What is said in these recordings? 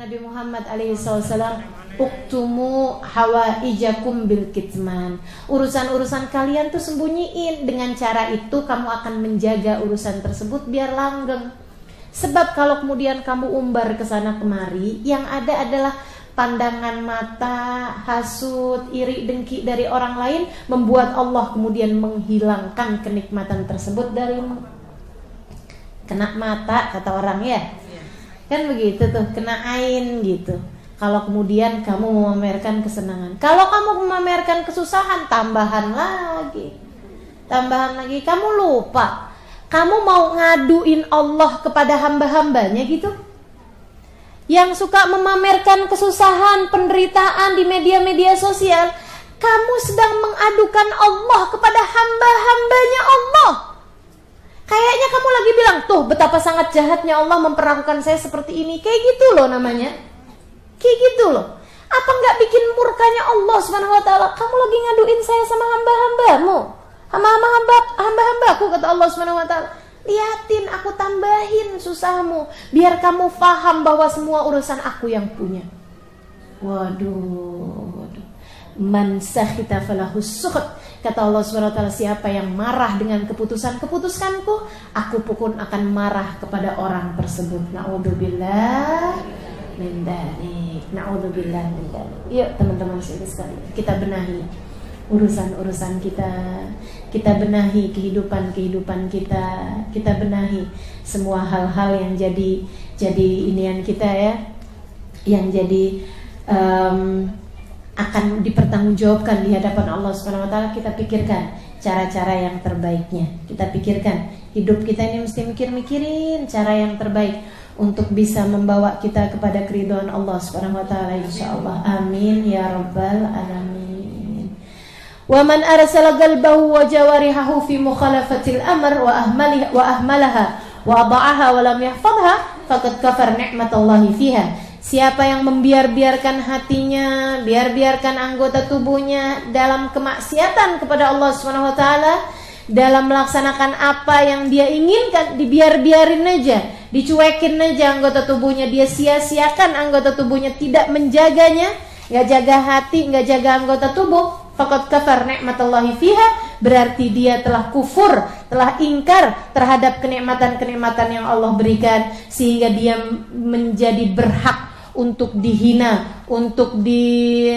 Nabi Muhammad alaihissalam uktumu hawaijakum bil kitman urusan-urusan kalian tuh sembunyiin dengan cara itu kamu akan menjaga urusan tersebut biar langgeng sebab kalau kemudian kamu umbar ke sana kemari yang ada adalah pandangan mata, hasut, iri, dengki dari orang lain membuat Allah kemudian menghilangkan kenikmatan tersebut darimu. Kena mata kata orang ya. Kan begitu tuh, kena ain gitu. Kalau kemudian kamu memamerkan kesenangan. Kalau kamu memamerkan kesusahan, tambahan lagi. Tambahan lagi, kamu lupa. Kamu mau ngaduin Allah kepada hamba-hambanya gitu? Yang suka memamerkan kesusahan, penderitaan di media-media sosial, kamu sedang mengadukan Allah kepada hamba-hambanya Allah. Kayaknya kamu lagi bilang, tuh betapa sangat jahatnya Allah memperlakukan saya seperti ini. Kayak gitu loh namanya. Kayak gitu loh. Apa nggak bikin murkanya Allah Subhanahu wa taala? Kamu lagi ngaduin saya sama hamba-hambamu. Hamba-hamba hamba-hambaku kata Allah Subhanahu wa taala. Liatin aku tambahin susahmu biar kamu faham bahwa semua urusan aku yang punya. Waduh, waduh. Man sahita falahu Kata Allah SWT siapa yang marah dengan keputusan keputusanku Aku pun akan marah kepada orang tersebut. Na'udzubillah min dalik Na'udzubillah min dalik Yuk teman-teman sekali kita benahi urusan-urusan kita. Kita benahi kehidupan-kehidupan kita. Kita benahi semua hal-hal yang jadi Jadi inian kita ya. Yang jadi um, akan dipertanggungjawabkan di hadapan Allah Subhanahu wa taala, kita pikirkan cara-cara yang terbaiknya. Kita pikirkan hidup kita ini mesti mikir-mikirin cara yang terbaik untuk bisa membawa kita kepada keridhaan Allah Subhanahu wa taala insyaallah. Amin ya rabbal alamin. Wa man arsala qalbahu wa jawarihahu fi mukhalafatil amr wa ahmaliha wa ahmalaha wa adha'aha wa lam yahfadha faqad kafar ni'matallahi fiha. Siapa yang membiar-biarkan hatinya, biar-biarkan anggota tubuhnya dalam kemaksiatan kepada Allah Subhanahu wa taala, dalam melaksanakan apa yang dia inginkan, dibiar-biarin aja, dicuekin aja anggota tubuhnya, dia sia-siakan anggota tubuhnya, tidak menjaganya, nggak jaga hati, nggak jaga anggota tubuh, fakat kafar nikmatallahi fiha, berarti dia telah kufur, telah ingkar terhadap kenikmatan-kenikmatan yang Allah berikan sehingga dia menjadi berhak untuk dihina, untuk di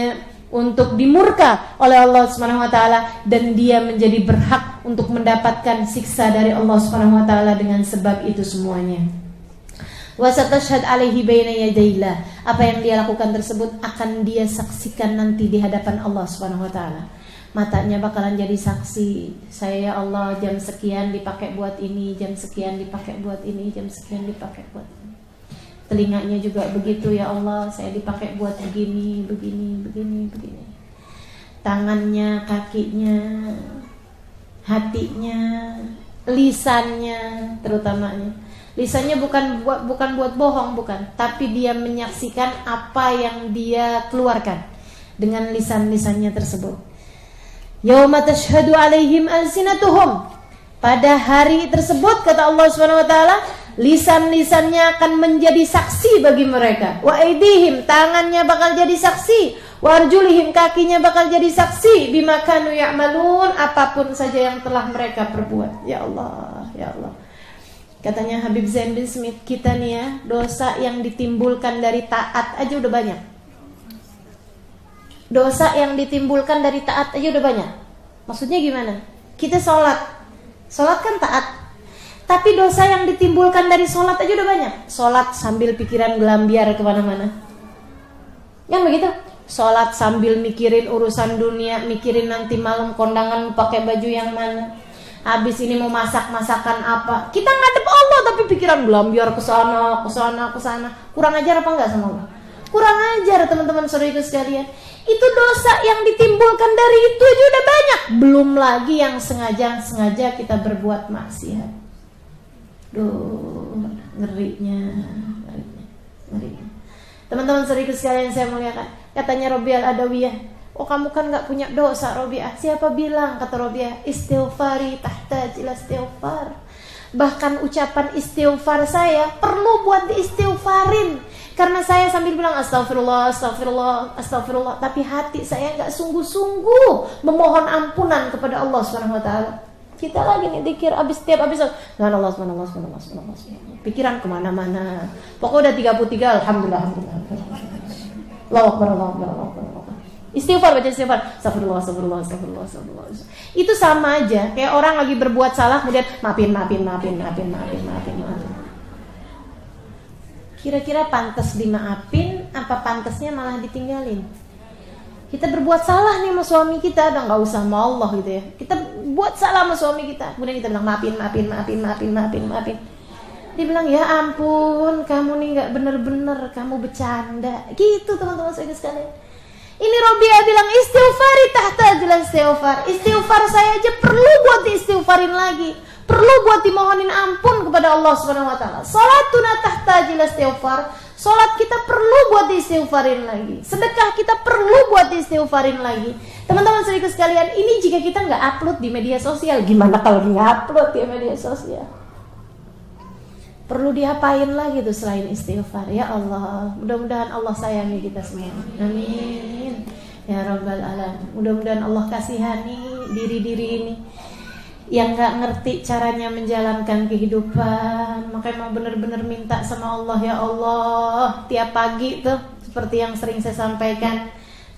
untuk dimurka oleh Allah Subhanahu wa taala dan dia menjadi berhak untuk mendapatkan siksa dari Allah Subhanahu wa taala dengan sebab itu semuanya. Wa satashhad alaihi baina. Apa yang dia lakukan tersebut akan dia saksikan nanti di hadapan Allah Subhanahu wa taala. Matanya bakalan jadi saksi. Saya ya Allah jam sekian dipakai buat ini, jam sekian dipakai buat ini, jam sekian dipakai buat ini telinganya juga begitu ya Allah saya dipakai buat begini begini begini begini. Tangannya kakinya hatinya lisannya terutamanya. Lisannya bukan buat bukan buat bohong bukan. Tapi dia menyaksikan apa yang dia keluarkan dengan lisan-lisannya tersebut. Yauma tashhadu alaihim alsinatuhum. Pada hari tersebut kata Allah Subhanahu wa taala lisan-lisannya akan menjadi saksi bagi mereka. Wa aidihim tangannya bakal jadi saksi, wa arjulihim kakinya bakal jadi saksi bima kanu ya'malun apa pun saja yang telah mereka perbuat. Ya Allah, ya Allah. Katanya Habib Zain bin Smith, kita nih ya, dosa yang ditimbulkan dari taat aja udah banyak. Dosa yang ditimbulkan dari taat aja udah banyak. Maksudnya gimana? Kita sholat, sholat kan taat, tapi dosa yang ditimbulkan dari sholat aja udah banyak. Sholat sambil pikiran gelambiar ke mana-mana. Kan begitu? Sholat sambil mikirin urusan dunia, mikirin nanti malam kondangan pakai baju yang mana. Habis ini mau masak masakan apa? Kita ngadep Allah tapi pikiran gelambiar ke sana, ke sana, ke sana. Kurang ajar apa enggak sama Allah? Kurang ajar teman-teman saudara sekalian. Itu dosa yang ditimbulkan dari itu aja udah banyak. Belum lagi yang sengaja sengaja kita berbuat maksiat. Duh, ngerinya, ngerinya. Teman-teman serius sekalian saya muliakan. Katanya Robiah Adawiyah, Oh kamu kan nggak punya dosa Robiah. Siapa bilang kata Robiah istighfari tahta jelas istighfar. Bahkan ucapan istighfar saya perlu buat diistighfarin karena saya sambil bilang astagfirullah, astagfirullah, astagfirullah, tapi hati saya nggak sungguh-sungguh memohon ampunan kepada Allah Subhanahu wa taala. Kita lagi nih dikir abis tiap abis subhanallah subhanallah subhanallah subhanallah. subhanallah. Pikiran ke mana-mana. Pokoknya udah 33 alhamdulillah alhamdulillah. Allahu akbar Allahu akbar Allahu akbar. Istighfar baca istighfar. Astagfirullah, astagfirullah, astagfirullah, astagfirullah. Itu sama aja kayak orang lagi berbuat salah kemudian maafin, maafin, maafin, maafin, maafin, maafin. Kira-kira pantas dimaafin apa pantasnya malah ditinggalin? Kita berbuat salah nih sama suami kita, udah nggak usah sama Allah gitu ya. Kita buat salah sama suami kita, kemudian kita bilang maafin, maafin, maafin, maafin, maafin, maafin. Dia bilang ya ampun, kamu nih nggak bener-bener, kamu bercanda. Gitu teman-teman saya sekalian. Ini Robia bilang istighfari tahta jelas istighfar. Istighfar saya aja perlu buat diistighfarin lagi. Perlu buat dimohonin ampun kepada Allah Subhanahu wa taala. Salatuna tahta jelas istighfar. Salat kita perlu buat diistighfarin lagi. Sedekah kita perlu buat diistighfarin lagi. Teman-teman sedikit sekalian, ini jika kita nggak upload di media sosial, gimana kalau nggak upload di media sosial? perlu diapain lagi tuh selain istighfar ya Allah mudah-mudahan Allah sayangi kita semua amin ya rabbal alamin mudah-mudahan Allah kasihani diri-diri ini yang nggak ngerti caranya menjalankan kehidupan makanya mau benar-benar minta sama Allah ya Allah tiap pagi tuh seperti yang sering saya sampaikan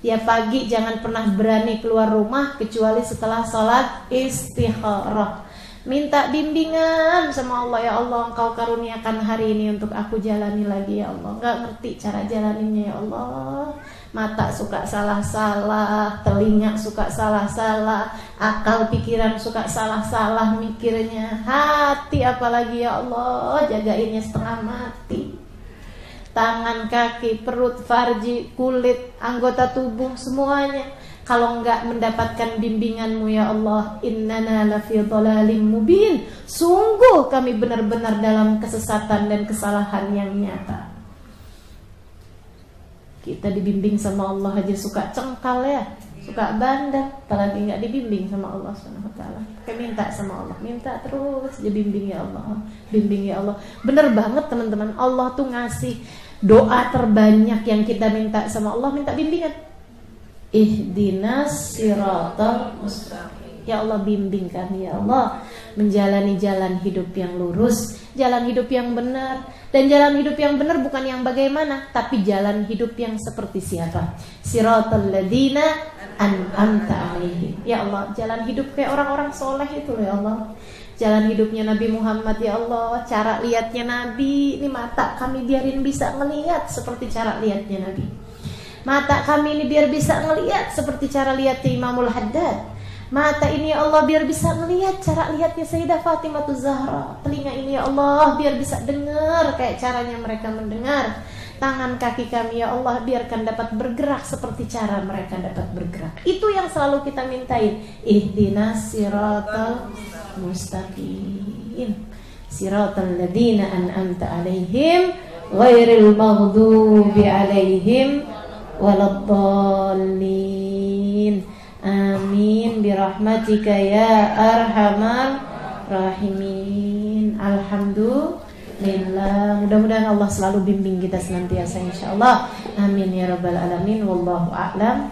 tiap pagi jangan pernah berani keluar rumah kecuali setelah sholat istikharah minta bimbingan sama Allah. Ya Allah engkau karuniakan hari ini untuk aku jalani lagi ya Allah. Nggak ngerti cara jalaninya ya Allah. Mata suka salah-salah telinga suka salah-salah akal pikiran suka salah-salah mikirnya hati apalagi ya Allah jagainnya setengah mati. Tangan kaki perut farji kulit anggota tubuh semuanya kalau enggak mendapatkan bimbinganmu ya Allah innana lafi dhalalim mubin. Sungguh kami benar-benar dalam kesesatan dan kesalahan yang nyata. Kita dibimbing sama Allah aja suka cengkal ya. Suka bandel. Apalagi nggak dibimbing sama Allah Subhanahu wa taala. Kayak minta sama Allah, minta terus aja bimbing ya Allah, bimbing ya Allah. Bener banget teman-teman, Allah tuh ngasih doa terbanyak yang kita minta sama Allah, minta bimbingan ihdinas siratal mustaqim Ya Allah bimbing kami ya Allah menjalani jalan hidup yang lurus, jalan hidup yang benar. Dan jalan hidup yang benar bukan yang bagaimana, tapi jalan hidup yang seperti siapa? Siratal ladina an'amta. Ya Allah, jalan hidup kayak orang-orang soleh itu ya Allah. Jalan hidupnya Nabi Muhammad ya Allah, cara lihatnya Nabi, ini mata kami biarin bisa ngelihat seperti cara lihatnya Nabi. Mata kami ini biar bisa ngelihat seperti cara lihatnya Imamul Haddad. Mata ini ya Allah biar bisa ngelihat cara lihatnya Sayyidah Fatimah Zahra. Telinga ini ya Allah biar bisa dengar kayak caranya mereka mendengar. Tangan kaki kami ya Allah biarkan dapat bergerak seperti cara mereka dapat bergerak. Itu yang selalu kita mintain. Ihdinas siratal mustaqim. Siratal ladina an'amta alaihim ghairil maghdubi alaihim waladdallin amin. Birahmatika ya arhamar rahimin. Alhamdulillah. Mudah-mudahan Allah selalu bimbing kita senantiasa insyaallah amin ya rabbal alamin. Wallahu a'lam